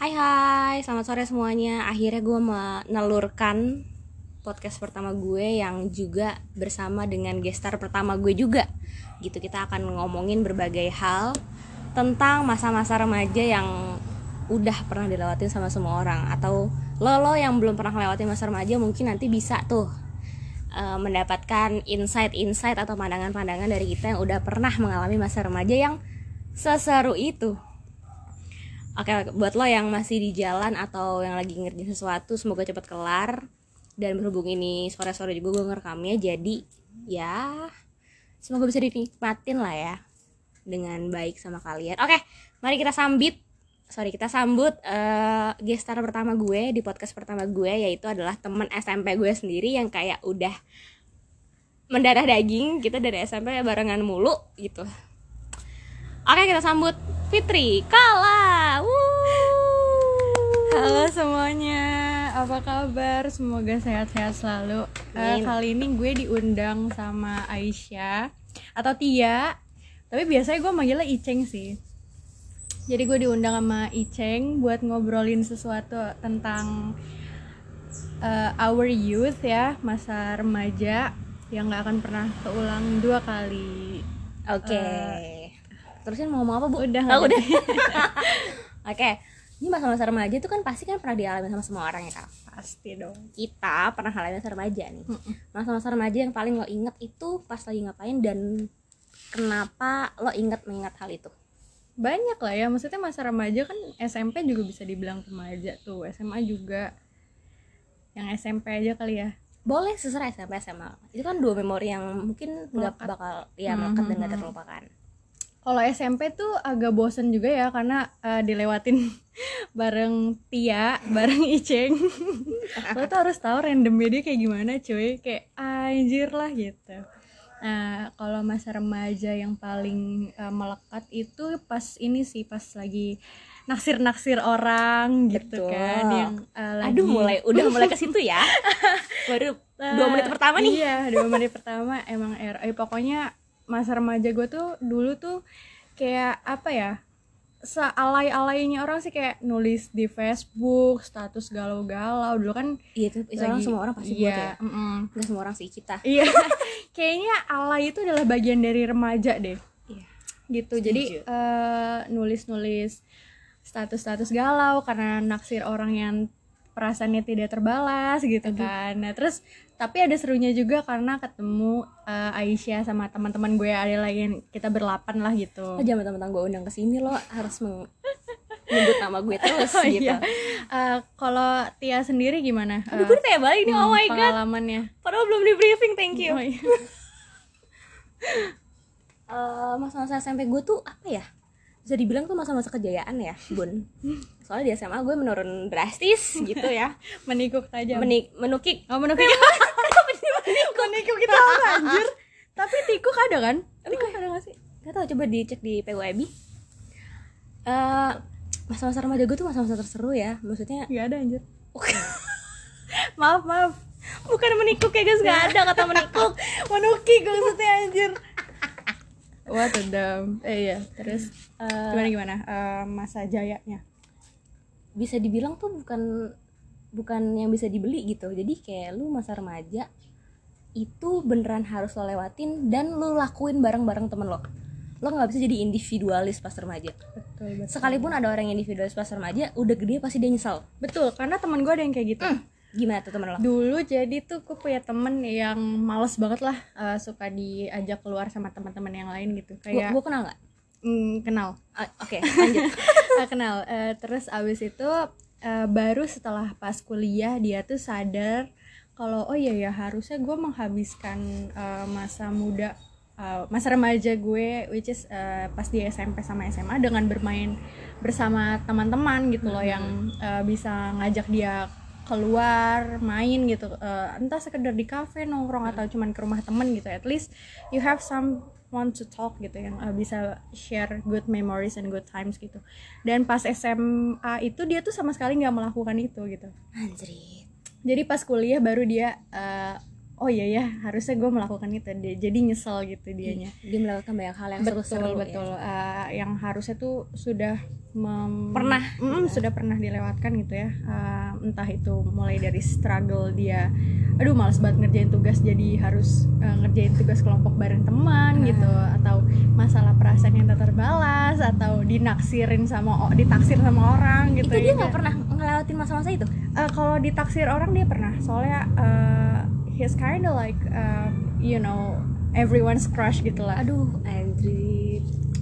Hai hai, selamat sore semuanya. Akhirnya gue menelurkan podcast pertama gue yang juga bersama dengan gestar pertama gue juga. Gitu kita akan ngomongin berbagai hal tentang masa-masa remaja yang udah pernah dilewatin sama semua orang. Atau lo lo yang belum pernah ngelewatin masa remaja mungkin nanti bisa tuh uh, mendapatkan insight-insight atau pandangan-pandangan dari kita yang udah pernah mengalami masa remaja yang seseru itu Oke, buat lo yang masih di jalan atau yang lagi ngerjain sesuatu, semoga cepat kelar. Dan berhubung ini sore-sore juga gue ngerekamnya, jadi ya semoga bisa dinikmatin lah ya dengan baik sama kalian. Oke, mari kita sambit, sorry kita sambut uh, gestar pertama gue di podcast pertama gue yaitu adalah temen SMP gue sendiri yang kayak udah mendarah daging kita dari SMP barengan mulu gitu. Oke kita sambut Fitri Kala. Halo semuanya, apa kabar? Semoga sehat-sehat selalu. Uh, kali ini gue diundang sama Aisyah atau Tia, tapi biasanya gue manggilnya Iceng sih. Jadi gue diundang sama Iceng buat ngobrolin sesuatu tentang uh, our youth ya, masa remaja yang gak akan pernah keulang dua kali. Oke. Okay. Uh, terusin mau ngomong apa bu? Udah oh, udah oke. Okay. ini masa-masa remaja itu kan pasti kan pernah dialami sama semua orang ya kak? Pasti dong. Kita pernah alami masa remaja nih. Masa-masa remaja yang paling lo inget itu pas lagi ngapain dan kenapa lo inget mengingat hal itu? Banyak lah ya. Maksudnya masa remaja kan SMP juga bisa dibilang remaja tuh. SMA juga. Yang SMP aja kali ya. Boleh sesuai SMP SMA itu kan dua memori yang mungkin nggak bakal ya melekat mm -hmm. dan gak terlupakan kalau SMP tuh agak bosen juga ya karena uh, dilewatin bareng Tia, bareng Iceng. Lo tuh harus tahu randomnya dia kayak gimana cuy, kayak anjir lah gitu. Nah, kalau masa remaja yang paling uh, melekat itu pas ini sih pas lagi naksir-naksir orang gitu Betul. kan yang uh, lagi Aduh mulai udah mulai ke situ ya. Baru dua menit pertama nih. Iya, dua menit pertama emang er, eh, pokoknya masa remaja gue tuh dulu tuh kayak apa ya sealay-alaynya orang sih kayak nulis di Facebook status galau-galau dulu kan iya itu, lagi, semua orang pasti iya, buat ya mm -mm. Nggak semua orang sih kita iya kayaknya alay itu adalah bagian dari remaja deh iya. gitu Setuju. jadi uh, nulis-nulis status-status galau karena naksir orang yang perasaannya tidak terbalas gitu Aduh. kan nah terus tapi ada serunya juga karena ketemu uh, Aisyah sama teman-teman gue ada lagi yang kita berlapan lah gitu. Oh, jangan teman-teman gue undang ke sini lo harus meng nyebut nama gue terus oh, gitu. iya. uh, kalau Tia sendiri gimana? Aduh, gue tanya balik nih. Oh my god. pengalamannya. Padahal belum di briefing thank you. Oh, iya. uh, masa-masa SMP gue tuh apa ya? Bisa dibilang tuh masa-masa kejayaan ya bun. Soalnya di SMA gue menurun drastis gitu ya. Menikuk aja Menik menukik. Oh menukik menikuk kita anjir? Tapi tikuk ada kan? Tikuk ada gak sih? Gak tau coba dicek di PWB uh, eh, masa-masa remaja gue tuh masa-masa terseru ya. Maksudnya gak ada anjir. Maaf maaf. Bukan menikuk ya guys. Gak ada kata menikuk. Menukik maksudnya anjir. What a dumb. Eh iya, terus? Uh, gimana gimana? Uh, masa jayanya? Bisa dibilang tuh bukan bukan yang bisa dibeli gitu. Jadi kayak lu masa remaja itu beneran harus lo lewatin dan lu lakuin bareng-bareng temen lo. Lo nggak bisa jadi individualis pas remaja. Betul, betul. Sekalipun ada orang yang individualis pas remaja, udah gede pasti dia nyesal. Betul, karena teman gue ada yang kayak gitu. Mm gimana tuh temen lo? Dulu jadi tuh gue punya temen yang males banget lah uh, suka diajak keluar sama teman-teman yang lain gitu. Kayak gue kenal nggak? Mm, kenal. Uh, Oke, okay, lanjut. uh, kenal. Uh, terus abis itu uh, baru setelah pas kuliah dia tuh sadar kalau oh iya ya harusnya gue menghabiskan uh, masa muda uh, masa remaja gue which is uh, pas di SMP sama SMA dengan bermain bersama teman-teman gitu loh hmm. yang uh, bisa ngajak dia keluar main gitu. Uh, entah sekedar di cafe nongkrong atau cuman ke rumah temen gitu. At least you have some want to talk gitu yang uh, bisa share good memories and good times gitu. Dan pas SMA itu dia tuh sama sekali nggak melakukan itu gitu. Anjrit. Jadi pas kuliah baru dia uh, oh iya ya harusnya gue melakukan itu. Dia jadi nyesel gitu dianya. dia melakukan banyak hal yang betul seru-seru ya. betul. Eh, yang harusnya tuh sudah mem- Pernah. Mm, sudah pernah dilewatkan gitu ya. Eh, entah itu mulai dari struggle dia aduh males banget ngerjain tugas jadi harus eh, ngerjain tugas kelompok bareng teman gitu. Atau masalah perasaan yang tak terbalas atau dinaksirin sama ditaksir sama orang gitu itu dia ya. nggak pernah ngelewatin masa-masa itu? Eh, kalau ditaksir orang dia pernah. Soalnya uh, he's kinda like uh, you know everyone's crush gitu lah. Aduh Andrew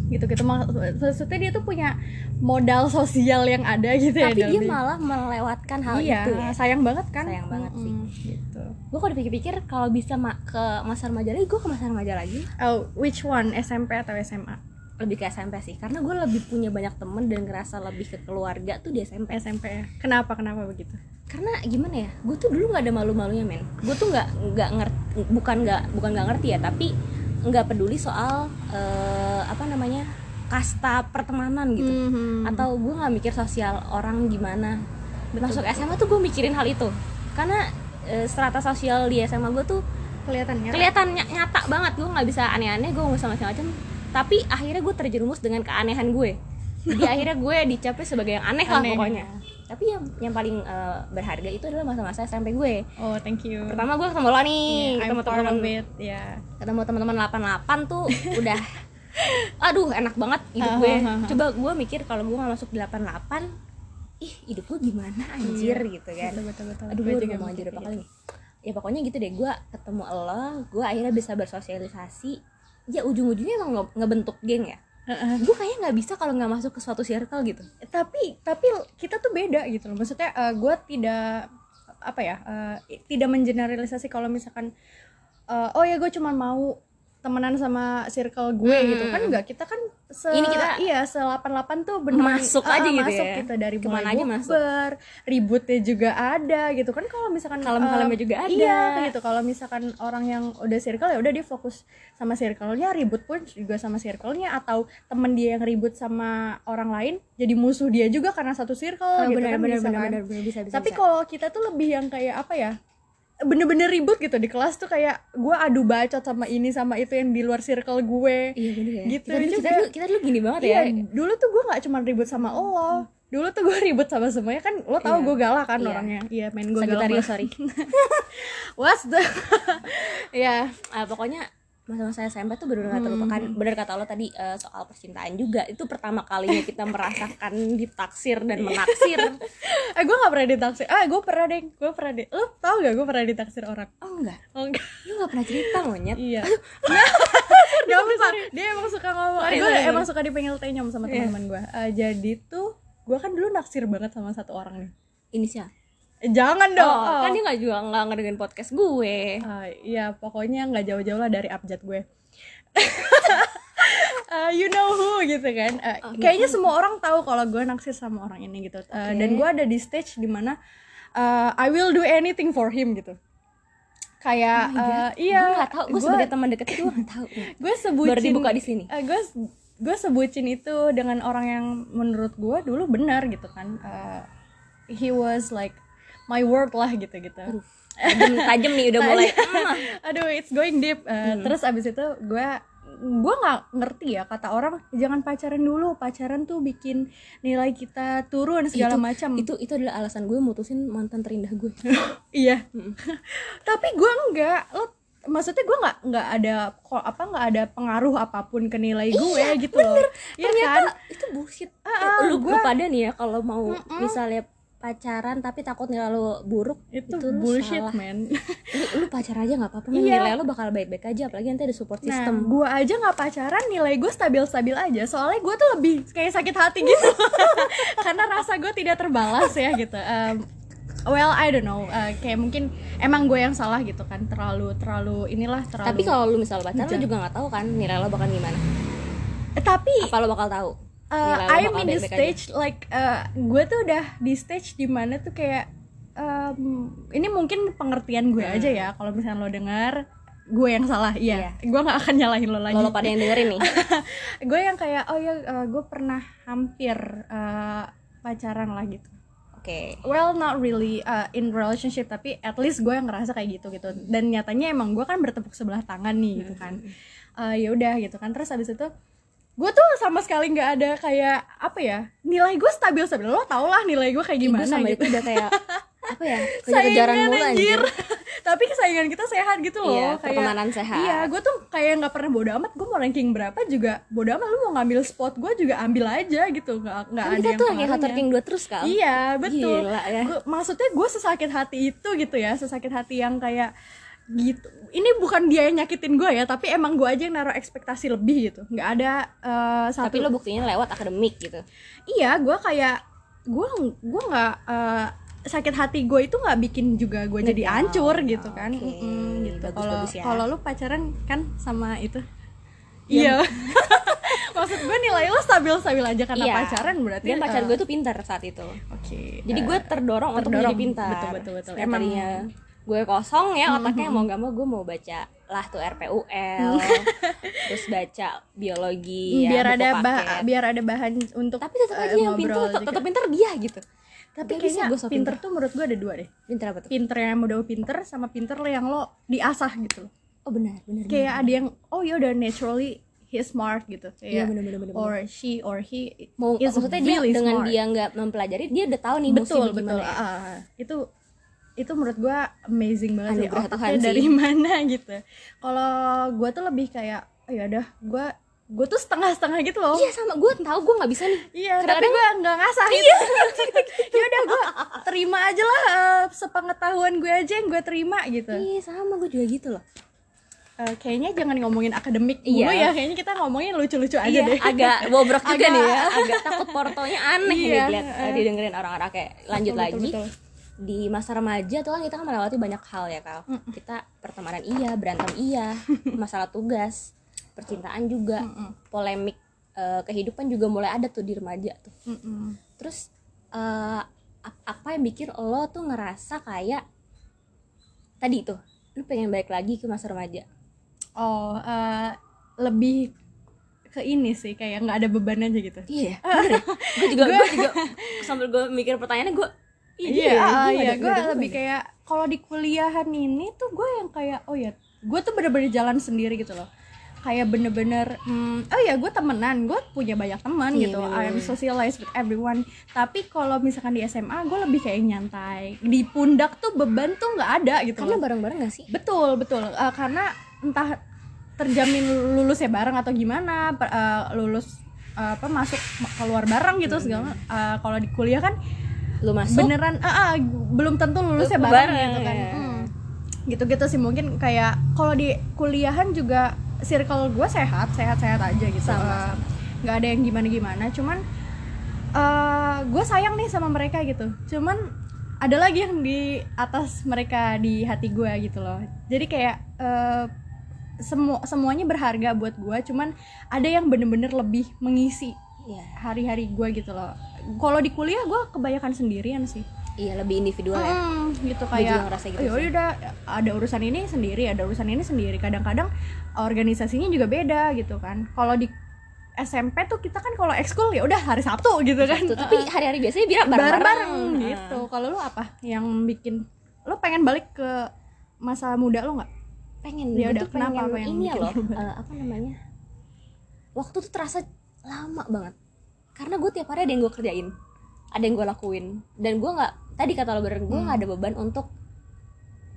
gitu gitu. Mak- maksudnya dia tuh punya modal sosial yang ada gitu ya tapi dia malah melewatkan hal iya itu ya? sayang banget kan? Sayang banget sih. Mm-mm, gitu. Gue kalau dipikir-pikir kalau bisa ma- ke masa remaja lagi gue ke masa remaja lagi. Oh which one? SMP atau SMA lebih ke SMP sih karena gue lebih punya banyak temen dan ngerasa lebih ke keluarga tuh di SMP SMP ya. Kenapa? Kenapa begitu karena gimana ya gue tuh dulu nggak ada malu-malunya men. Gue tuh nggak nggak ngerti bukan nggak bukan nggak ngerti ya tapi nggak peduli soal eh, apa namanya kasta pertemanan gitu. Mhm. atau gue nggak mikir sosial orang gimana. Masuk SMA tuh gue mikirin hal itu. Karena eh, strata sosial di SMA gue tuh kelihatannya kelihatan ny- nyata banget. Gue nggak bisa aneh-aneh gue nggak bisa macam-macam. Tapi akhirnya gue terjerumus dengan keanehan gue. Jadi akhirnya gue dicapin sebagai yang aneh lah Aneh. pokoknya tapi yang yang paling eh, berharga itu adalah masa-masa SMP gue. Oh thank you. Pertama gue ketemu lo nih Yeah, ketemu teman-teman ya ketemu teman-teman 88 tuh udah aduh enak banget hidup gue. coba gue mikir kalau gue nggak masuk di 88 ih hidup gue gimana anjir gitu kan. Betul betul betul. Aduh Gue udah mau anjir berapa kali nih ya pokoknya gitu deh gue ketemu lo gue akhirnya bisa bersosialisasi. Ya ujung-ujungnya emang nge- ngebentuk geng ya Heeh. gue kayaknya nggak bisa kalau nggak masuk ke suatu circle gitu tapi tapi kita tuh beda gitu loh maksudnya gue tidak apa ya eh, tidak mengeneralisasi kalau misalkan eh, oh ya gue cuma mau temenan sama circle gue Hmm. gitu kan enggak kita kan se Ini kita iya se 88 tuh bener masuk aja gitu masuk ya. gitu dari Ke mana mulai aja masuk. bukber, ributnya juga ada gitu kan kalau misalkan Kalem-kalemnya eh, juga ada. iya gitu kalau misalkan orang yang udah circle ya udah dia fokus sama circle-nya ribut pun juga sama circle-nya atau temen dia yang ribut sama orang lain jadi musuh dia juga karena satu circle gitu kan bisa kan. bisa bisa tapi kalau kita tuh lebih yang kayak apa ya bener-bener ribut gitu di kelas tuh kayak gue adu bacot sama ini sama itu yang di luar circle gue. Iya bener ya. Gitu. Kita, dulu, kita, juga. dulu, kita dulu gini banget iya ya dulu tuh gue nggak cuma ribut sama lo. Dulu tuh gue ribut sama semuanya. Kan lo tau Iya. gue galak kan Iya. orangnya. Iya main gue galak. Sorry. What's the ya Ah, pokoknya masa-masa SMP tuh benar-benar terlupakan bener kata lo tadi eh, soal percintaan juga. Itu pertama kalinya kita merasakan ditaksir dan menaksir. Eh gue nggak pernah ditaksir. Ah gue pernah deh gue pernah deh lo tau gak gue pernah ditaksir orang? Oh enggak. Oh enggak. Lu nggak pernah cerita monyet. Iya. Gak apa dia emang suka ngomong. Sorry, gue emang suka dipanggil tenyom sama Iya. teman-teman gue Eh, jadi tuh gue kan dulu naksir banget sama satu orang nih. Inisial? Eh, jangan dong. Oh, kan dia nggak juga nggak ngedengerin podcast gue. Ah, iya pokoknya nggak jauh-jauh lah dari abjad gue. Ah, you know who gitu kan. Ah, kayaknya semua orang tahu kalau gue naksir sama orang ini gitu. Ah, dan gue ada di stage di mana ah, I will do anything for him gitu. Kayak ah, iya. Gue nggak tahu. Gue sebagai teman deket gue nggak tahu. Gue sebutin baru dibuka di sini. Eh, gue gue sebutin itu dengan orang yang menurut gue dulu benar gitu kan. Eh, he was like my world lah gitu gitu. Tajam nih udah mulai. Aduh it's going deep. Eh, Hmm. terus abis itu gue gue nggak ngerti ya kata orang jangan pacaran dulu pacaran tuh bikin nilai kita turun segala macam. itu itu adalah alasan gue mutusin mantan terindah gue iya. Tapi gue enggak lo maksudnya gue nggak nggak ada kok apa nggak ada pengaruh apa pun ke nilai gue gitu loh. Iya kan? ternyata itu bullshit. Ah, ah, lu, gua- pada nih ya kalau mau misalnya pacaran tapi takut nilai lu buruk itu, lu bullshit salah. man lu, lu pacar aja nggak apa-apa. Iya. nilai lu bakal baik-baik aja apalagi nanti ada support Nah, system gue aja nggak pacaran, nilai gue stabil-stabil aja. Soalnya gue tuh lebih kayak sakit hati gitu, karena rasa gue tidak terbalas ya gitu. Um, well, I don't know. Uh, kayak mungkin emang gue yang salah gitu kan, terlalu terlalu inilah terlalu. tapi kalau lu misal pacaran lu juga nggak tahu kan nilai lo bakal gimana Eh, tapi apa lo bakal tahu uh, lo I'm in the baik-baik aja. stage like uh, gue tuh udah di stage di mana tuh kayak um, ini mungkin pengertian gue aja ya. Kalau misalnya lo dengar gue yang salah, iya. Gue nggak akan nyalahin lo lagi. kalau pada yang dengerin nih gue yang kayak oh ya gue pernah hampir eh, pacaran lah gitu oke Oke. well not really uh, in relationship tapi at least gue yang ngerasa kayak gitu gitu dan nyatanya emang gue kan bertepuk sebelah tangan nih gitu kan uh, ya udah gitu kan terus habis itu gue tuh sama sekali nggak ada kayak apa ya nilai gue stabil stabil lo tau lah nilai gue kayak gimana gua sama gitu itu udah kayak apa ya? Saingan, mulu anjir. tapi kesaingan kita sehat gitu loh Iya, kayak pertemanan sehat. iya gue tuh kayak nggak pernah bodo amat gue mau ranking berapa juga bodo amat lu mau ngambil spot gue juga ambil aja gitu nggak nggak Kan ada kita yang tuh ranking pengaruhnya. ranking 2 terus kan? Iya betul. Gila ya. Gua- maksudnya gue sesakit hati itu gitu ya, sesakit hati yang kayak gitu. Ini bukan dia yang nyakitin gue ya, tapi emang gue aja yang naruh ekspektasi lebih gitu. Nggak ada eh, satu. Tapi lo buktinya lewat akademik gitu. Iya, gue kayak gue gue nggak eh, sakit hati gue itu nggak bikin juga gue jadi hancur gitu kan. Oke, Mm-mm, gitu. bagus, Kalau ya. kalau lu pacaran kan sama itu. Iya. Iya. Maksud gue nilai lo stabil-stabil aja karena Iya. pacaran berarti. Dan pacar eh, gue tuh pintar saat itu. Oke. Jadi gue terdorong, untuk terdorong. menjadi pintar. Betul, betul, betul. Yang Emang- tadinya gue kosong ya otaknya mau gak mau gue mau baca lah tuh RPUL terus baca biologi ya, biar buku ada bah biar ada bahan untuk tapi tetap aja yang pintar tetap, tetap pintar dia gitu. Tapi bisa kayaknya gue so pinter tuh menurut gue ada dua deh. Pintar apa tuh? Pinter yang udah pinter sama pinter lo yang lo diasah gitu loh. Oh benar benar kayak ada yang oh ya udah naturally he smart gitu. Iya, kayak bener, bener, bener, or she or he mau is maksudnya dia really dengan smart. dia nggak mempelajari dia udah tahu nih betul betul. ya. ah. itu itu menurut gue amazing banget sih. Anugerah otaknya Tuhan sih. dari mana gitu. Kalau gue tuh lebih kayak oh ya udah gue gue tuh setengah-setengah gitu loh. Iya sama. Gue tahu gue nggak bisa nih. Iya, tapi gue nggak ngasah gitu. ya udah gue terima aja lah eh, sepengetahuan gue aja yang gue terima gitu. iya sama. Gue juga gitu loh. Eh, kayaknya jangan ngomongin akademik Iya. dulu ya, kayaknya kita ngomongin lucu-lucu aja iya, deh. agak bobrok juga Agak- nih ya. Agak takut portonya aneh Iya, nih dilihat eh. didengerin orang-orang kayak lanjut Betul, lagi. betul, di masa remaja tuh kan kita kan melewati banyak hal ya kal kita pertemanan iya berantem iya masalah tugas percintaan juga polemik eh, kehidupan juga mulai ada tuh di remaja tuh. Mm-mm. terus eh, ap- apa yang bikin lo tuh ngerasa kayak tadi tuh lu pengen balik lagi ke masa remaja? Oh, eh, lebih ke ini sih kayak nggak ada beban aja gitu. iya ya? Gue juga gue juga sambil gue mikir pertanyaannya gue Iya, ya, ah, gua iya, ada- gue ada lebih kayak kalau di kuliahan ini tuh gue yang kayak oh ya, gue tuh bener-bener jalan sendiri gitu loh. Kayak bener-bener, hmm, oh ya gue temenan, gue punya banyak teman Iya, gitu. bener-bener. I'm socialized with everyone. Tapi kalau misalkan di SMA, gue lebih kayak nyantai. Di pundak tuh beban tuh nggak ada gitu karena bareng-bareng gak sih Betul, betul. Eh, karena entah terjamin lulusnya bareng atau gimana, eh, lulus eh, apa masuk keluar bareng gitu segala. Eh, kalau di kuliah kan lu masuk? Beneran ah, ah, belum tentu lulusnya Lu bareng, bareng, gitu kan. ya. Hmm. gitu-gitu sih mungkin kayak kalau di kuliahan juga circle gue sehat sehat-sehat aja gitu. Sama, Eh, nggak ada yang gimana-gimana cuman eh gue sayang nih sama mereka gitu. Cuman ada lagi yang di atas mereka di hati gue gitu loh. Jadi kayak eh semua semuanya berharga buat gue cuman ada yang bener-bener lebih mengisi iya. hari-hari gue gitu loh kalau di kuliah gue kebanyakan sendirian sih. Iya lebih individual ya? Hmm, gitu kayak gitu "Oh, sih." udah ada urusan ini sendiri ada urusan ini sendiri. Kadang-kadang organisasinya juga beda gitu kan. Kalau di SMP tuh kita kan kalau ekskul ya udah hari Sabtu gitu kan. Tuh, tapi hari-hari biasanya biar bareng-bareng. Gitu. Kalau lu apa yang bikin lu pengen balik ke masa muda lu nggak? Pengen Ya udah, kenapa? pengen. Apa yang ini bikin loh eh, apa namanya waktu tuh terasa lama banget karena gue tiap hari ada yang gue kerjain. Ada yang gue lakuin. Dan gue nggak tadi kata lo bener gue Hmm. nggak ada beban untuk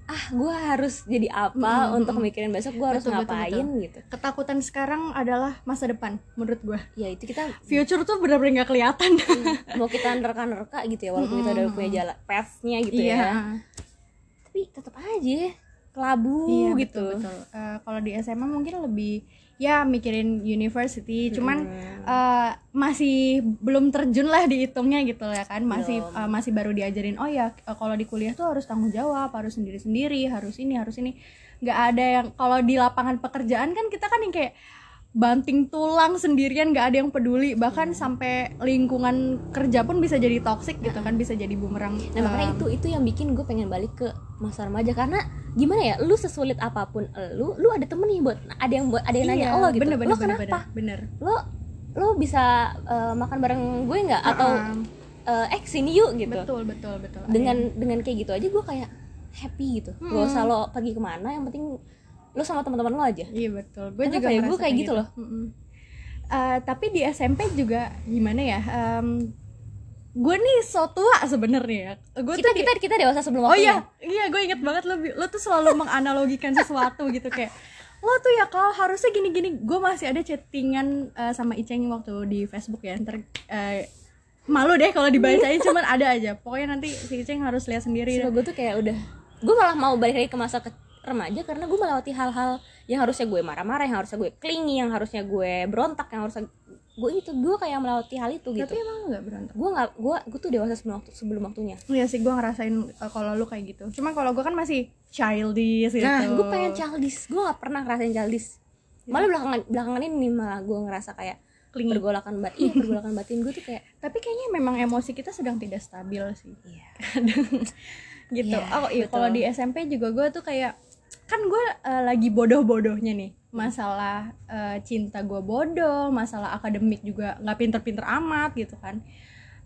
ah gue harus jadi apa Hmm, hmm, untuk hmm. mikirin besok gue harus Betul, betul, ngapain gitu. Ketakutan sekarang adalah masa depan menurut gue ya itu kita future tuh benar-benar nggak kelihatan. Mau kita nerka-nerka gitu ya walaupun kita udah punya jalan pathnya gitu iya. ya. Tapi tetap aja kelabu Iya gitu. betul, betul. Eh, kalau di SMA mungkin lebih ya mikirin university, cuman eh, masih belum terjun lah dihitungnya gitu ya kan, masih Belum. eh, masih baru diajarin oh ya eh, kalau di kuliah tuh harus tanggung jawab, harus sendiri sendiri, harus ini harus ini, nggak ada yang kalau di lapangan pekerjaan kan kita kan yang kayak banting tulang sendirian nggak ada yang peduli. Bahkan sampai lingkungan kerja pun bisa jadi toxic gitu kan bisa jadi bumerang. Nah makanya Eh, itu itu yang bikin gue pengen balik ke masa remaja karena gimana ya lu sesulit apa pun lu lu ada temen nih buat ada yang buat ada yang nanya iya, lo gitu bener, bener, lo kenapa? bener, bener. lo lo bisa eh, makan bareng gue nggak? Atau Uh-uh. eh sini yuk gitu. Betul betul betul. Dengan dengan kayak gitu aja gue kayak happy gitu. Gak usah lo pergi ke mana yang penting lo sama teman-teman lo aja iya betul gue juga ya? Ngerasa kayak gitu loh. Mm-mm. Eh, tapi di SMP juga gimana ya gue nih so tua sebenarnya ya gue kita kita kita dewasa sebelum Oh waktunya. iya, iya gue inget banget lo, lo tuh selalu menganalogikan sesuatu gitu kayak lo tuh ya kalau harusnya gini-gini, gue masih ada chattingan eh, sama Iceng waktu di Facebook ya, ntar eh, malu deh kalau dibacain cuman ada aja, pokoknya nanti si Iceng harus lihat sendiri. Sumpah gue tuh kayak udah gue malah mau balik lagi ke masa ke remaja karena gue melewati hal-hal yang harusnya gue marah-marah yang harusnya gue clingy yang harusnya gue berontak yang harusnya gue itu gue kayak melewati hal itu gitu Tapi emang nggak berantem? gue nggak gue gue tuh dewasa sebelum waktu sebelum waktunya Iya sih gue ngerasain eh, kalau lu kayak gitu. Cuman kalau gue kan masih childish gitu. nah gue pengen childish gue nggak pernah ngerasain childish malah belakangan belakangan ini malah gue ngerasa kayak Clingy. pergolakan batin iya pergolakan batin gue tuh kayak Tapi kayaknya memang emosi kita sedang tidak stabil sih. iya gitu. Iya, oh iya kalau di SMP juga gue tuh kayak kan gue eh, lagi bodoh-bodohnya nih. Masalah eh, cinta gue bodoh, masalah akademik juga nggak pinter-pinter amat gitu kan.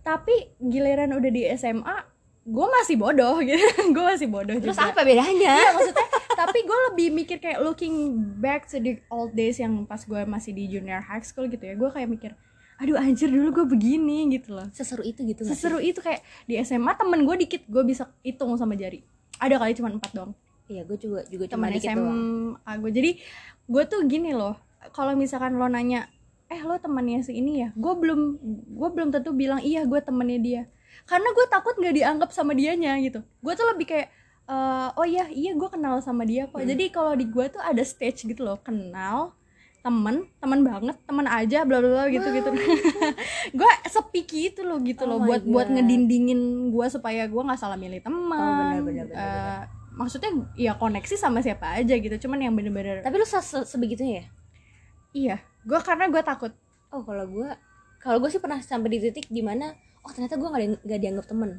Tapi giliran udah di SMA, gue masih bodoh gitu, gue masih bodoh terus juga. apa bedanya? Iya maksudnya, tapi gue lebih mikir kayak looking back to the old days yang pas gue masih di junior high school gitu ya, gue kayak mikir, aduh anjir dulu gue begini gitu loh. Seseru itu gitu seseru itu kayak di SMA temen gue dikit gue bisa hitung sama jari. Ada kali cuma empat doang iya gue juga juga cuma dikit doang. SMA gue jadi gue tuh gini loh kalau misalkan lo nanya eh lo temannya si ini ya? Gue belum gue belum tentu bilang iya gue temennya dia. Karena gue takut nggak dianggap sama dianya gitu. Gue tuh lebih kayak eh, oh iya iya gue kenal sama dia kok. Hmm. jadi kalau di gue tuh ada stage gitu loh kenal temen temen banget temen aja bla bla bla gitu gitu. Gue sepiki itu loh gitu Oh loh buat buat God. ngedindingin gue supaya gue nggak salah milih teman Oh, Eh, maksudnya ya koneksi sama siapa aja gitu cuman yang bener-bener tapi lu se se- sebegitunya ya? Iya gue karena gue takut. Oh kalau gue kalau gue sih pernah sampai di titik di mana oh ternyata gue nggak di- nggak dianggap temen.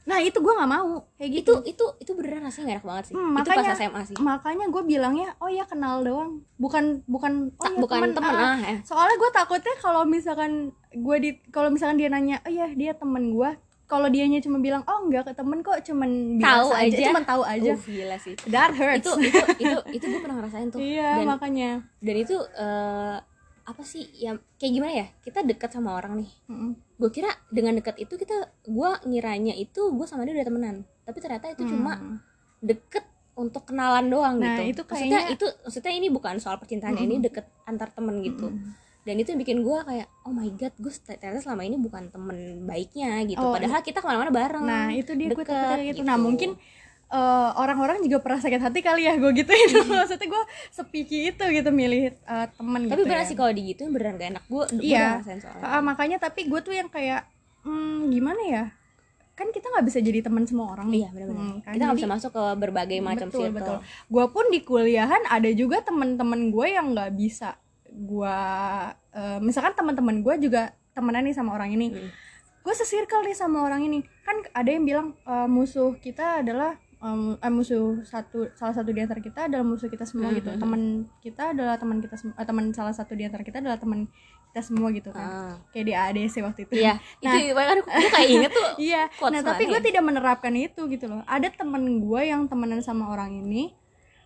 Nah itu gue nggak mau kayak itu gitu. itu itu beneran rasanya gak enak banget sih. Hmm, itu makanya- pas SMA sih. makanya gue bilangnya oh ya kenal doang. Bukan bukan oh Tak, ya bukan teman, temen. ah. ah eh. soalnya gue takutnya kalau misalkan gue di kalau misalkan dia nanya oh ya dia temen gue kalau dianya cuma bilang oh enggak ke temen kok cuman Tahu aja. aja. cuman tahu aja. Uh, gila sih. That hurts. Itu itu itu itu gue pernah ngerasain tuh. Iya dan makanya. dan itu eh, apa sih ya kayak gimana ya kita dekat sama orang nih. Mm-mm. gue kira dengan dekat itu kita gue ngiranya itu gue sama dia udah temenan. Tapi ternyata itu cuma Hmm. deket untuk kenalan doang Nah, gitu. itu maksudnya kayaknya- itu maksudnya ini bukan soal percintaan ya, ini deket antar temen gitu dan itu yang bikin gue kayak oh my god gue ternyata selama ini bukan temen baiknya gitu Oh, padahal kita ke mana-mana bareng Nah itu dia gue takutnya kayak gitu. Nah gitu. mungkin eh, orang-orang juga pernah sakit hati kali ya gue gituin. Maksudnya gue sepiki itu gitu milih eh, temen tapi gitu bener ya. sih kalau digituin beneran gak enak gue Iya. Ah, makanya tapi gue tuh yang kayak hmm, gimana ya? Kan kita nggak bisa jadi teman semua orang nih. iya bener-bener Hmm, kan? kita nggak bisa masuk ke berbagai macam betul circle betul. Gue pun di kuliahan ada juga temen-temen gue yang nggak bisa gue eh, misalkan teman-teman gue juga temenan nih sama orang ini. Hmm. gue sesirkel nih sama orang ini kan ada yang bilang eh, musuh kita adalah em, eh, musuh satu salah satu di antara kita adalah musuh kita semua Hmm, gitu hmm, teman kita adalah teman kita sem- eh, teman salah satu di antara kita adalah teman kita semua gitu kan Ah. kayak di ADC waktu itu iya Nah. itu kayak inget tuh iya nah tapi gue ya? tidak menerapkan itu gitu loh ada temen gue yang temenan sama orang ini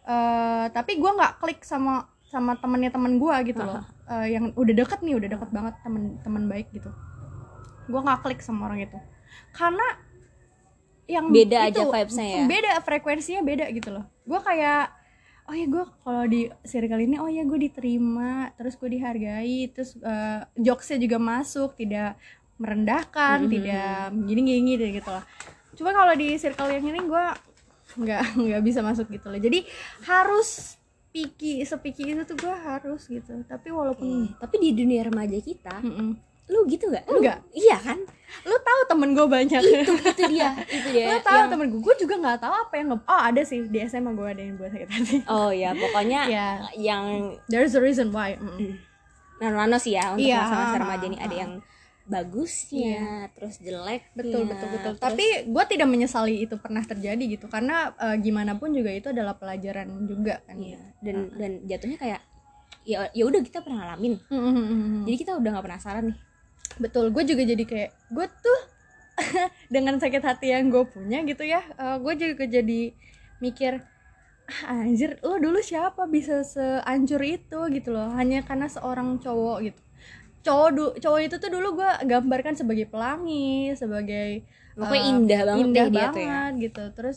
eh tapi gue nggak klik sama sama temennya temen gue gitu loh. Eh, yang udah deket nih udah deket banget temen temen baik gitu. Gue nggak klik sama orang itu. Karena yang Beda itu, aja vibes-nya ya? beda frekuensinya beda gitu loh. Gue kayak oh ya gue kalau di circle ini oh ya gue diterima terus gue dihargai terus eh, jokesnya juga masuk tidak merendahkan Mhm. tidak gini gini gitu lah cuma kalau di circle yang ini gue nggak nggak bisa masuk gitu loh. Jadi harus piki sepiki itu tuh gue harus gitu tapi walaupun Iya. tapi di dunia remaja kita Mm-mm. lu gitu gak? Lu- Enggak. iya kan lu tahu temen gue banyak itu itu dia itu dia lu tahu yang- temen gue gue juga nggak tahu apa yang nge- oh ada sih di SMA gue ada yang buat sakit hati oh ya pokoknya Iya. yang there's a reason why Mm-mm. nano-nano sih ya untuk Iya, masa-masa remaja ini ada ha. yang bagusnya terus jelek. Betul betul betul. tapi gue tidak menyesali itu pernah terjadi gitu karena eh, gimana pun juga itu adalah pelajaran juga kan. Iya dan dan jatuhnya kayak ya ya udah kita pernah ngalamin. Mm-mm. jadi kita udah nggak penasaran nih. Betul gue juga jadi kayak gue tuh dengan sakit hati yang gue punya gitu ya uh, gue juga jadi mikir ah, anjir lo dulu siapa bisa seancur itu? gitu loh. Hanya karena seorang cowok gitu cowok du cowok itu tuh dulu gue gambarkan sebagai pelangi sebagai pokoknya indah banget indah deh dia banget tuh ya. gitu. Terus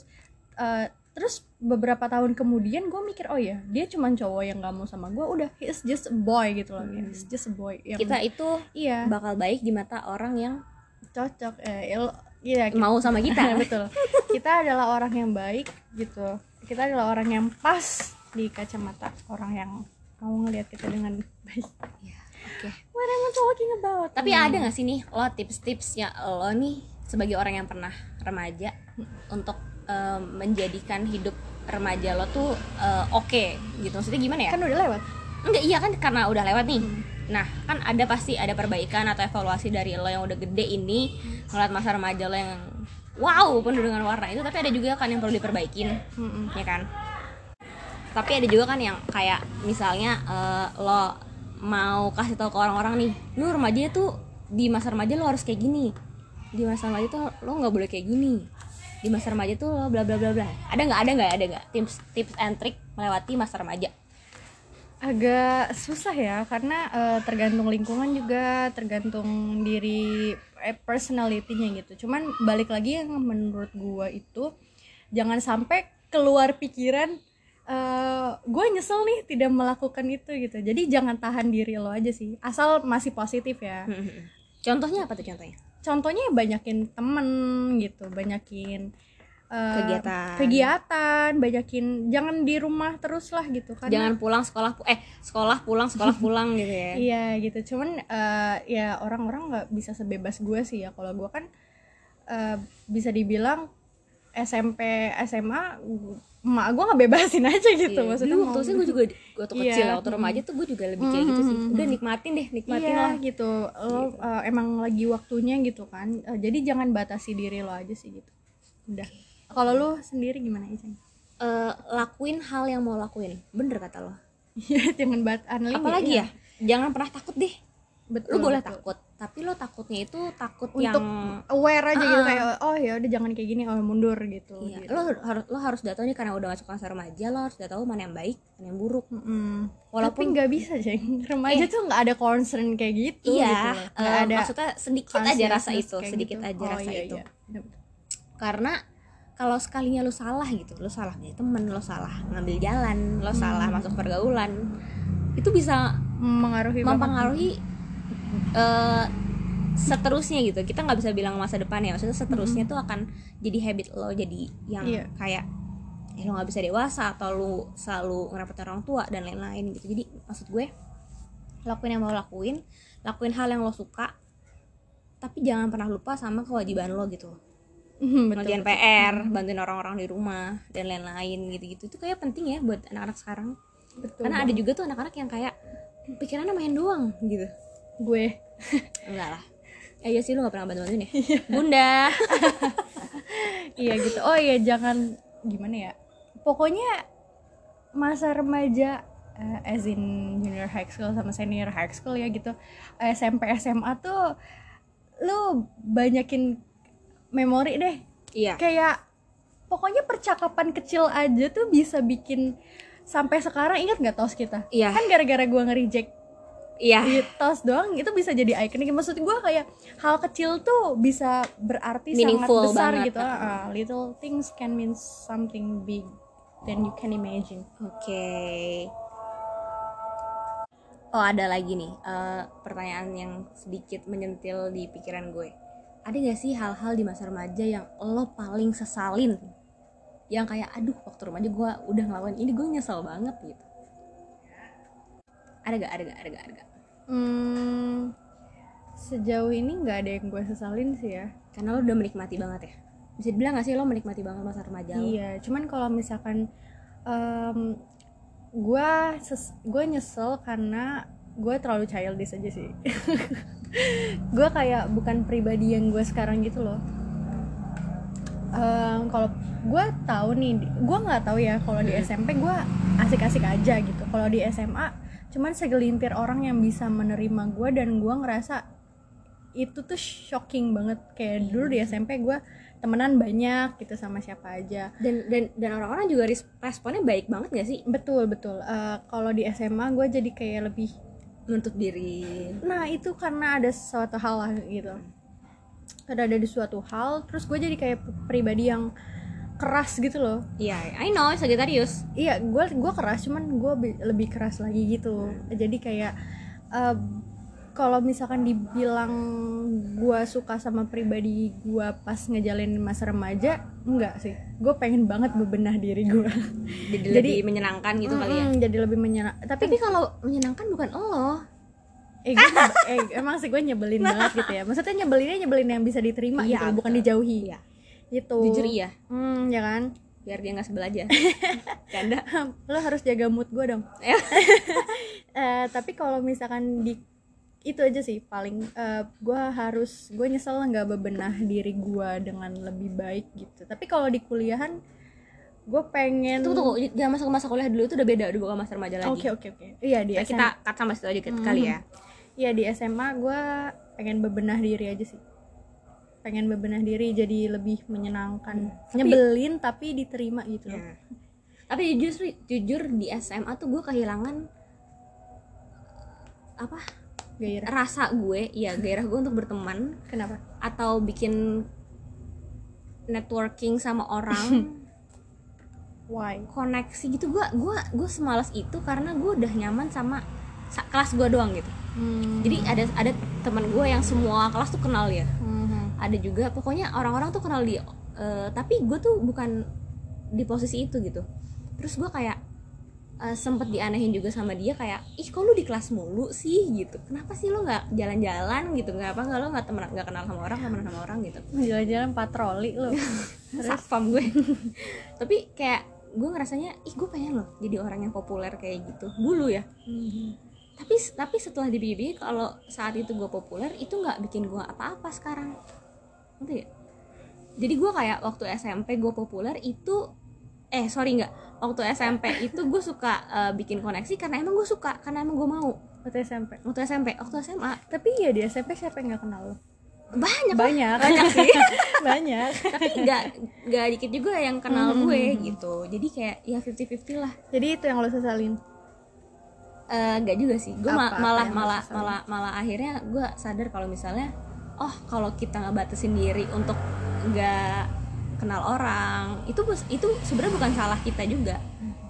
uh, terus beberapa tahun kemudian gue mikir oh ya dia cuma cowok yang gak mau sama gue udah he is just a boy gitu loh he's just a boy yang kita itu iya. bakal baik di mata orang yang cocok eh il- iya kita- mau sama kita. Betul. Kita adalah orang yang baik gitu. Kita adalah orang yang pas di kacamata orang yang mau ngelihat kita dengan baik. Ya, oke what am I talking about tapi ada nggak sih nih lo tips-tipsnya lo nih sebagai orang yang pernah remaja untuk em, menjadikan hidup remaja lo tuh eh, oke gitu? Maksudnya gimana ya? Kan udah lewat. Enggak iya kan karena udah lewat nih. Hmm. nah kan ada pasti ada perbaikan atau evaluasi dari lo yang udah gede ini ngeliat masa remaja lo yang wow penuh dengan warna. Itu tapi ada juga kan yang perlu diperbaikin Mm-mm. ya kan? Tapi ada juga kan yang kayak misalnya eh, lo mau kasih tahu ke orang-orang nih lu remaja tuh di masa remaja lo harus kayak gini. Di masa remaja tuh lo nggak boleh kayak gini. Di masa remaja tuh lo bla bla bla bla. Ada nggak? Ada nggak? Ada nggak? Tips tips and trick melewati masa remaja. Agak susah ya karena eh, tergantung lingkungan juga tergantung diri eh, personality-nya gitu. Cuman balik lagi yang menurut gua itu jangan sampai keluar pikiran eh gue nyesel nih tidak melakukan itu gitu jadi jangan tahan diri lo aja sih asal masih positif ya contohnya apa tuh contohnya contohnya ya banyakin temen gitu banyakin eh, Kegiatan. kegiatan banyakin jangan di rumah terus lah gitu kan jangan pulang sekolah eh sekolah pulang sekolah pulang gitu ya Iya gitu, cuman eh, ya orang-orang nggak bisa sebebas gue sih ya. Kalau gue kan eh, bisa dibilang SMP, SMA, emak gue nggak bebasin aja gitu. Iya. Maksudnya Dulu waktu itu gue juga waktu Iya. kecil waktu remaja tuh gue juga lebih kayak gitu sih udah nikmatin deh nikmatin Iya lah gitu, lo eh, emang lagi waktunya gitu kan. Eh, jadi jangan batasi diri lo aja sih gitu. Udah. Kalau lo sendiri gimana Iceng? Eh, lakuin hal yang mau lakuin bener kata lo Iya, jangan bat apalagi iya. ya jangan pernah takut deh Betul. lu boleh betul. takut tapi lo takutnya itu takut Untuk yang aware aja gitu Ah. kayak oh ya udah jangan kayak gini, oh mundur gitu. Iya, gitu. lo harus lo harus udah tahu nih karena udah masuk masa remaja lo harus udah tahu mana yang baik mana yang buruk Mm-mm. Walaupun- tapi nggak bisa jeng remaja tuh nggak ada concern kayak gitu gitu iya loh. eh, ada maksudnya sedikit aja rasa itu sedikit gitu. aja Oh, rasa iya, itu iya. Karena kalau sekalinya lu salah gitu lu salah punya temen lu salah ngambil jalan lu salah masuk pergaulan itu bisa mempengaruhi banget. Eh, seterusnya gitu. Kita nggak bisa bilang masa depan ya. Maksudnya seterusnya tuh akan jadi habit lo. Jadi yang Iya. kayak ya lo nggak bisa dewasa atau lu selalu ngerepotin orang tua dan lain-lain gitu. Jadi maksud gue lakuin yang mau lakuin lakuin hal yang lo suka tapi jangan pernah lupa sama kewajiban lo gitu. Ngerjain betul. PR bantuin orang-orang di rumah dan lain-lain gitu-gitu. Itu kayak penting ya buat anak-anak sekarang. Betul karena ada banget. juga tuh anak-anak yang kayak pikirannya main doang gitu gue. Enggak lah. Eh, iya sih lu gak pernah bantu bantuin ya? Bunda. Iya gitu. Oh iya jangan gimana ya? Pokoknya masa remaja eh, as in junior high school sama senior high school ya gitu. SMP SMA tuh lu banyakin memori deh. Iya. Kayak pokoknya percakapan kecil aja tuh bisa bikin sampai sekarang. Ingat nggak tos kita? Iya. kan gara-gara gua nge-reject iya. di tos doang itu bisa jadi ikonik maksud gua kayak hal kecil tuh bisa berarti Meaningful sangat besar banget. gitu. Ah, little things can mean something big than you can imagine. Oke. Oh ada lagi nih eh, pertanyaan yang sedikit menyentil di pikiran gue. Ada gak sih hal-hal di masa remaja yang lo paling sesalin? Yang kayak aduh waktu remaja gue udah ngelakuin ini gue nyesel banget gitu ada gak ada gak ada gak ada gak hmm, sejauh ini nggak ada yang gue sesalin sih ya. Karena lo udah menikmati banget ya? Bisa dibilang gak sih lo menikmati banget masa remaja lo? Iya, cuman kalau misalkan um, gue gue nyesel karena gue terlalu childish aja sih. gue kayak bukan pribadi yang gue sekarang gitu loh. Em, kalau gue tahu nih, gue nggak tahu ya kalau di SMP gue asik-asik aja gitu. Kalau di SMA, cuman segelintir orang yang bisa menerima gue dan gue ngerasa itu tuh shocking banget. Kayak dulu di SMP gue temenan banyak gitu sama siapa aja. Dan dan dan orang-orang juga res- responnya baik banget gak sih? Betul betul. Eh, kalau di SMA gue jadi kayak lebih menuntut diri. Nah itu karena ada suatu hal lah gitu. Ada ada di suatu hal terus gue jadi kayak pribadi yang keras gitu loh. Iya I know Sagittarius. Iya gue gue keras cuman gue lebih keras lagi gitu. Jadi kayak eh, kalau misalkan dibilang gue suka sama pribadi gue pas ngejalanin masa remaja enggak sih. Gue pengen banget bebenah diri gue jadi, Jadi- lebih menyenangkan gitu kali ya? jadi lebih menyenang tapi tapi kalau menyenangkan bukan lo. Eh, gue eh, emang sih gue nyebelin banget gitu ya. Maksudnya nyebelinnya nyebelin yang bisa diterima Iya, gitu bukan dijauhi. Iya. Gitu. Jujur iya. Hmm, ya kan? Biar dia nggak sebel aja. Canda. Lo harus jaga mood gue dong. Eh. Eh, tapi kalau misalkan di itu aja sih paling gue harus gue nyesel nggak bebenah diri gue dengan lebih baik gitu. Tapi kalau di kuliahan gue pengen tunggu tunggu. Jangan masuk masa kuliah dulu. Itu udah beda udah bukan masa remaja lagi. Oke oke oke. Iya di SMA kita cut sampai situ aja kita- kali ya. Iya di SMA gue pengen bebenah diri aja sih pengen bebenah diri jadi lebih menyenangkan. Nyebelin tapi diterima gitu loh. Ya. tapi jujur jujur di SMA tuh gue kehilangan apa? Gairah. Rasa gue ya gairah gue untuk berteman. Kenapa? Atau bikin networking sama orang. Why? Koneksi gitu. Gue gua gue semalas itu karena gue udah nyaman sama sa- kelas gue doang gitu. Hmm. jadi ada ada teman gue yang semua kelas tuh kenal ya Mhm. Ada juga pokoknya orang-orang tuh kenal dia Eh, tapi gue tuh bukan di posisi itu gitu. Terus gue kayak eh, sempet dianehin juga sama dia kayak ih kok lu di kelas mulu sih? gitu. Kenapa sih lo nggak jalan-jalan? gitu. Kenapa nggak lo nggak temen nggak kenal sama orang temenan sama orang gitu. Jalan-jalan patroli lo satpam gue. Tapi kayak gue ngerasanya ih gue pengen loh jadi orang yang populer kayak gitu. Dulu ya. Tapi tapi setelah dipikir kalau saat itu gue populer itu nggak bikin gue apa-apa sekarang ngerti gak? jadi gue kayak waktu SMP gue populer itu eh sorry nggak waktu SMP itu gue suka eh, bikin koneksi karena emang gue suka karena emang gue mau. Waktu SMP waktu SMP waktu SMA tapi ya di SMP siapa yang nggak kenal lo? Banyak lah. banyak. Banyak sih. Banyak. Tapi nggak nggak dikit juga yang kenal Hmm. gue gitu. Jadi kayak ya 50-50 lah. Jadi itu yang lo sesalin? Eh, nggak juga sih. Gue apa? Malah malah malah malah akhirnya gue sadar kalau misalnya oh kalau kita ngebatasin diri untuk nggak kenal orang itu itu sebenarnya bukan salah kita juga.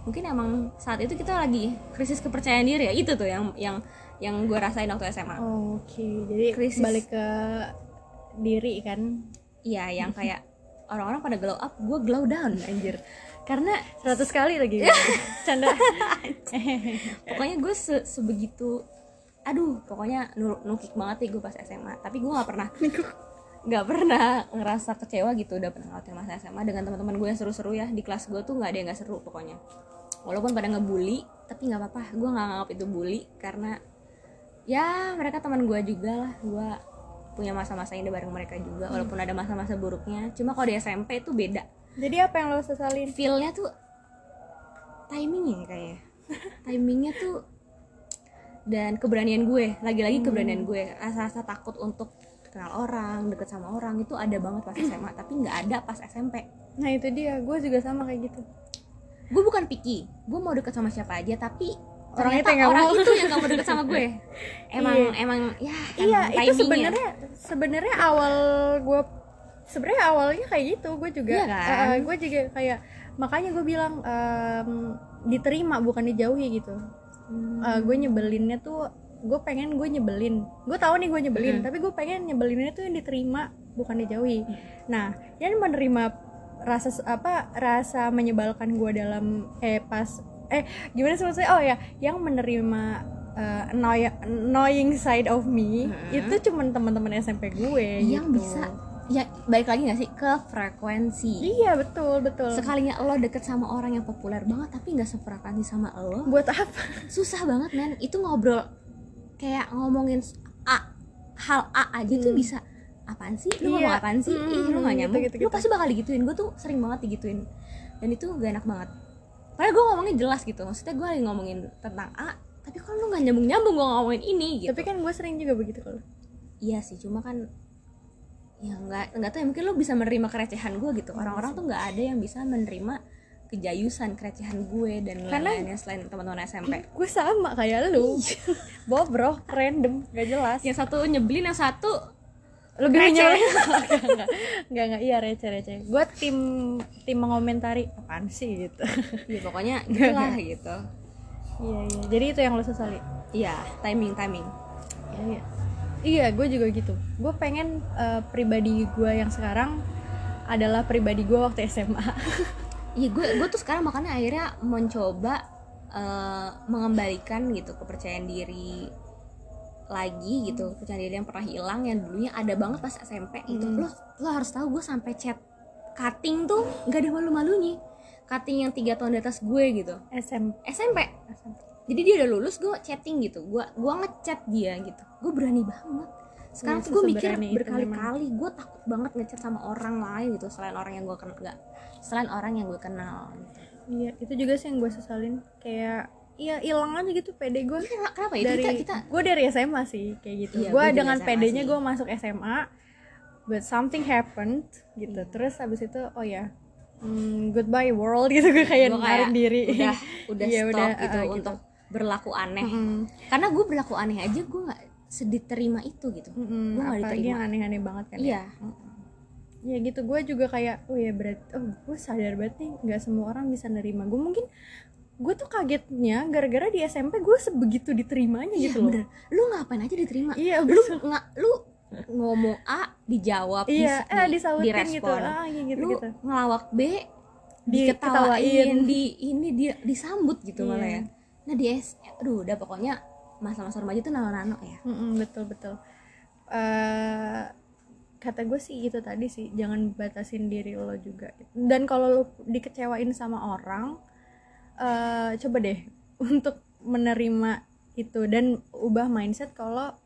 Mungkin emang saat itu kita lagi krisis kepercayaan diri ya itu tuh yang yang yang gue rasain waktu SMA oke jadi Krisis. balik ke diri kan? Iya yang kayak orang-orang pada glow up gue glow down anjir. Karena 100 kali lagi. Canda. Pokoknya gue se- sebegitu aduh pokoknya nu- nukik banget nih gue pas SMA tapi gue nggak pernah nggak pernah ngerasa kecewa gitu udah pernah ngelewatin masa SMA dengan teman-teman gue yang seru-seru ya. Di kelas gue tuh nggak ada yang nggak seru pokoknya. Walaupun pada ngebully tapi nggak apa-apa. Gue nggak nganggap itu bully karena ya mereka teman gue juga lah. Gue punya masa-masa indah bareng mereka juga walaupun ada masa-masa buruknya. Cuma kalau di SMP itu beda. Jadi apa yang lo sesalin? Feelnya tuh timingnya kayaknya. Timingnya tuh dan keberanian gue lagi-lagi keberanian gue rasa-rasa takut untuk kenal orang deket sama orang itu ada banget pas SMA tapi nggak ada pas SMP nah itu dia gue juga sama kayak gitu gue bukan picky gue mau deket sama siapa aja tapi Orang itu yang orang mau. itu yang gak mau deket sama gue emang Iya. emang ya iya itu sebenarnya sebenarnya awal gue sebenarnya awalnya kayak gitu gue juga Iya kan? gue juga kayak makanya gue bilang em, diterima bukan dijauhi gitu Hmm. Eh, gue nyebelinnya tuh gue pengen gue nyebelin gue tahu nih gue nyebelin Hmm. tapi gue pengen nyebelinnya tuh yang diterima bukan dijauhi nah yang menerima rasa apa rasa menyebalkan gue dalam eh pas eh gimana sih maksudnya oh ya yang menerima eh, annoy- annoying side of me Hmm. itu cuman teman-teman SMP gue yang gitu. bisa ya balik lagi gak sih? Ke frekuensi. Iya betul betul. Sekalinya lo deket sama orang yang populer banget tapi nggak sefrekuensi sama lo. Buat apa? Susah banget men. Itu ngobrol kayak ngomongin A hal A aja tuh bisa apaan sih? Lu ngomong Iya. apaan sih? Ih lu gak gitu, nyambung. gitu, lu gitu. pasti bakal digituin. Gue tuh sering banget digituin. Dan itu gak enak banget. Padahal gue ngomongnya jelas gitu. Maksudnya gue lagi ngomongin tentang A tapi kalau lu gak nyambung nyambung gue ngomongin ini gitu. Tapi kan gue sering juga begitu kalau. Iya sih cuma kan ya nggak nggak tahu ya mungkin lo bisa menerima kerecehan gue gitu. Orang-orang tuh nggak ada yang bisa menerima kejayusan kerecehan gue dan lain-lainnya selain teman-teman SMP gue sama kayak lu. Bobrok random gak jelas. Yang satu nyebelin yang satu lebih Receh. enggak enggak enggak iya receh receh. Gue tim tim mengomentari apaan sih? gitu. Ya pokoknya gitulah gitu iya iya. Jadi itu yang lo sesali? Iya timing timing. Iya iya iya gue juga gitu. Gue pengen eh, pribadi gue yang sekarang adalah pribadi gue waktu SMA Iya gue gue tuh sekarang makanya akhirnya mencoba eh, mengembalikan gitu kepercayaan diri lagi gitu. Kepercayaan diri yang pernah hilang yang dulunya ada banget pas SMP gitu. Hmm. lo lo harus tahu gue sampai chat cutting tuh nggak ada malu-malunya. Cutting yang tiga tahun di atas gue gitu. SM SMP jadi dia udah lulus gue chatting gitu. Gue gua ngechat dia gitu. Gue berani banget. Sekarang Iya, tuh gue mikir itu berkali-kali gue takut banget ngechat sama orang lain gitu selain orang yang gue kenal nggak selain orang yang gue kenal. Gitu. iya itu juga sih yang gue sesalin. Kayak iya hilang aja gitu pede gue Kenapa- kenapa ya? Dari kita kita gue dari SMA sih kayak gitu. Iya, gue dengan sih. gue masuk SMA but something happened gitu. Terus habis itu oh ya hmm, goodbye world gitu gue kayak narik diri. udah udah Iya, stop udah, gitu uh, gitu. Berlaku aneh. Mm-mm. karena gue berlaku aneh aja gue nggak sedih terima itu gitu. Gua nggak apalagi diterima. yang aneh-aneh banget kan ya? Iya. Ya gitu gue juga kayak oh ya berat oh gue sadar banget nih nggak semua orang bisa nerima. Gue mungkin gue tuh kagetnya gara-gara di SMP gue sebegitu diterimanya iya gitu loh. bener. Lu ngapain aja diterima? Iya lu nggak lu ngomong A dijawab iya eh di- disautin gitu. direspon. ah iya gitu lu gitu. ngelawak B Diketawain. diketawain di ini dia disambut gitu Iya. malah ya nah di S aduh udah pokoknya masa-masa remaja itu nano-nano ya. Mm-mm, betul betul. Eh kata gue sih itu tadi sih jangan batasin diri lo juga. Dan kalau lo dikecewain sama orang eh coba deh untuk menerima itu dan ubah mindset kalau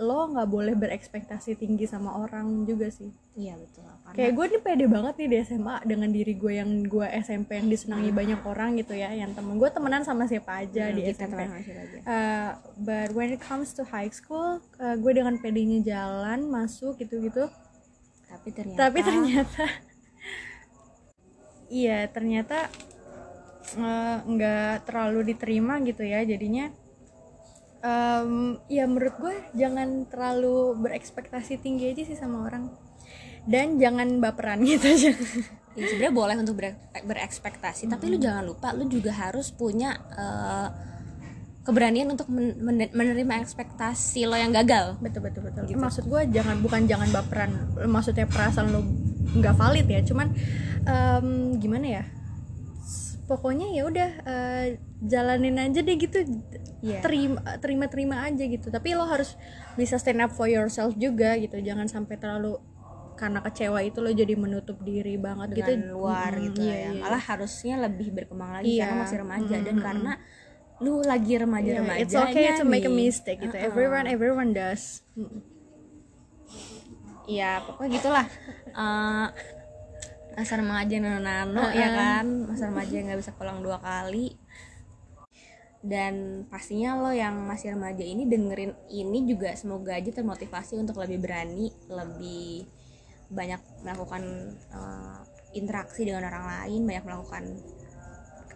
lo nggak boleh berekspektasi tinggi sama orang juga sih iya betul karena kayak gue nih pede banget nih di SMA dengan diri gue yang gue SMP yang disenangi banyak orang gitu ya yang temen gue temenan sama siapa aja Hmm, di SMP aja. Uh, but when it comes to high school, uh, gue dengan pedenya jalan masuk gitu-gitu. tapi ternyata Tapi ternyata, iya ternyata uh, nggak terlalu diterima gitu ya. Jadinya, um, ya menurut gue jangan terlalu berekspektasi tinggi aja sih sama orang. Dan jangan baperan gitu aja. ya sebenarnya boleh untuk ber- berekspektasi tapi lu jangan lupa lu juga harus punya eh, keberanian untuk men- men- menerima ekspektasi lo yang gagal betul betul betul Gitu. maksud gue jangan bukan jangan baperan maksudnya perasaan lo nggak valid ya cuman em, gimana ya pokoknya ya udah eh, jalanin aja deh gitu Iya. terima terima terima aja gitu tapi lo harus bisa stand up for yourself juga gitu jangan sampai terlalu karena kecewa itu lo jadi menutup diri banget dengan gitu luar Mm, gitu iya, ya iya. malah harusnya lebih berkembang lagi Iya. karena masih remaja dan Mm-mm. karena lu lagi remaja Yeah, it's okay to make a mistake gitu Uh-uh. everyone everyone does Mm. Iya, pokoknya gitulah. Eh masa remaja nano-nano Uh-uh. ya kan, masa remaja nggak bisa pulang dua kali. Dan pastinya lo yang masih remaja ini dengerin ini juga semoga aja termotivasi untuk lebih berani, lebih banyak melakukan eh, interaksi dengan orang lain, banyak melakukan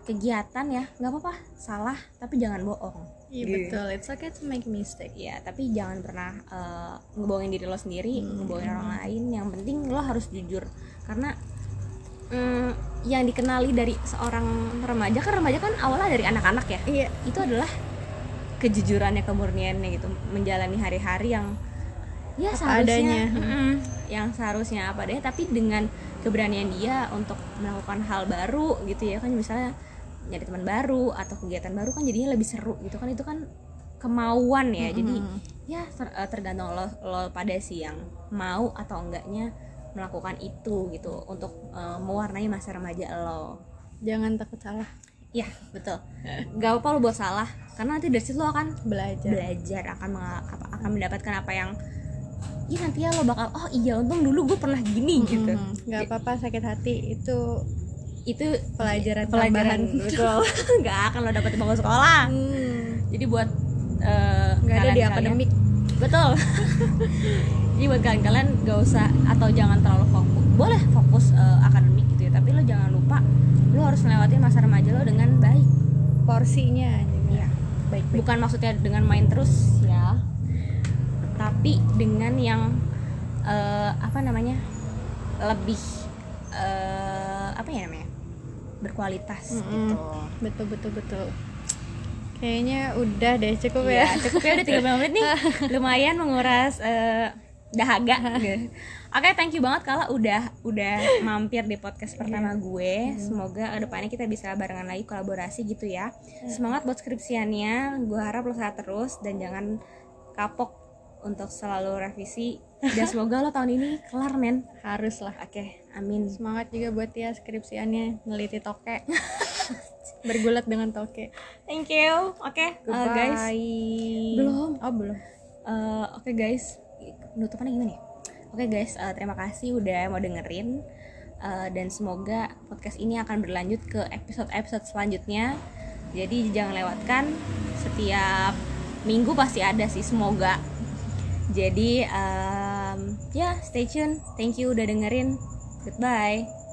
kegiatan ya, nggak apa-apa, salah tapi jangan bohong. Iya Gitu. betul it's okay to make mistake ya tapi jangan pernah eh, ngebohongin diri lo sendiri ngebohongin orang lain yang penting lo harus jujur karena mm, yang dikenali dari seorang remaja kan remaja kan awalnya dari anak-anak ya? Iya. Itu adalah kejujurannya kemurniannya gitu menjalani hari-hari yang ya Apa seharusnya adanya. mm, yang seharusnya apa adanya. Tapi dengan keberanian dia untuk melakukan hal baru gitu ya kan misalnya nyari teman baru atau kegiatan baru kan jadinya lebih seru gitu kan. Itu kan kemauan ya jadi Mm-mm. ya ter- eh, tergantung lo lo pada sih yang mau atau enggaknya melakukan itu gitu untuk eh, mewarnai masa remaja lo. Jangan takut salah. Ya betul. Gak apa lo buat salah karena nanti dari situ lo akan belajar. belajar akan akan mendapatkan apa yang ya nanti ya lo bakal oh iya untung dulu gue pernah gini gitu. Mhm. nggak apa-apa sakit hati itu itu pelajaran pelajaran tambahan. betul. Nggak akan lo dapet di bangku sekolah. Hmm, jadi buat eh, nggak ada di akademik betul. Jadi buat kalian-kalian gak usah atau jangan terlalu fokus. Boleh fokus uh, akademik gitu ya tapi lo jangan lupa lo harus melewati masa remaja lo dengan baik. Porsinya Iya. baik baik bukan maksudnya dengan main terus ya. Tapi dengan yang eh, apa namanya lebih eh, apa ya namanya berkualitas Mm-mm. gitu. Betul betul betul kayaknya udah deh cukup Iya, ya cukup ya udah 30 menit nih lumayan menguras eh, dahaga gitu. Oke, thank you banget kalau udah udah mampir di podcast pertama gue. Semoga ke depannya kita bisa barengan lagi kolaborasi gitu ya. Semangat buat skripsiannya. Gue harap lo sehat terus dan jangan kapok untuk selalu revisi. Dan semoga lo tahun ini kelar men. harus lah Oke, amin. semangat juga buat ya skripsiannya neliti toke bergulat dengan toke Thank you. Oke, eh, guys. belum oh belum Eh, Oke guys, penutupannya gimana ya? Oke guys, eh, terima kasih udah mau dengerin Eh, dan semoga podcast ini akan berlanjut ke episode-episode selanjutnya. Jadi jangan lewatkan setiap minggu pasti ada sih semoga. Jadi em, ya stay tune. Thank you udah dengerin. Goodbye.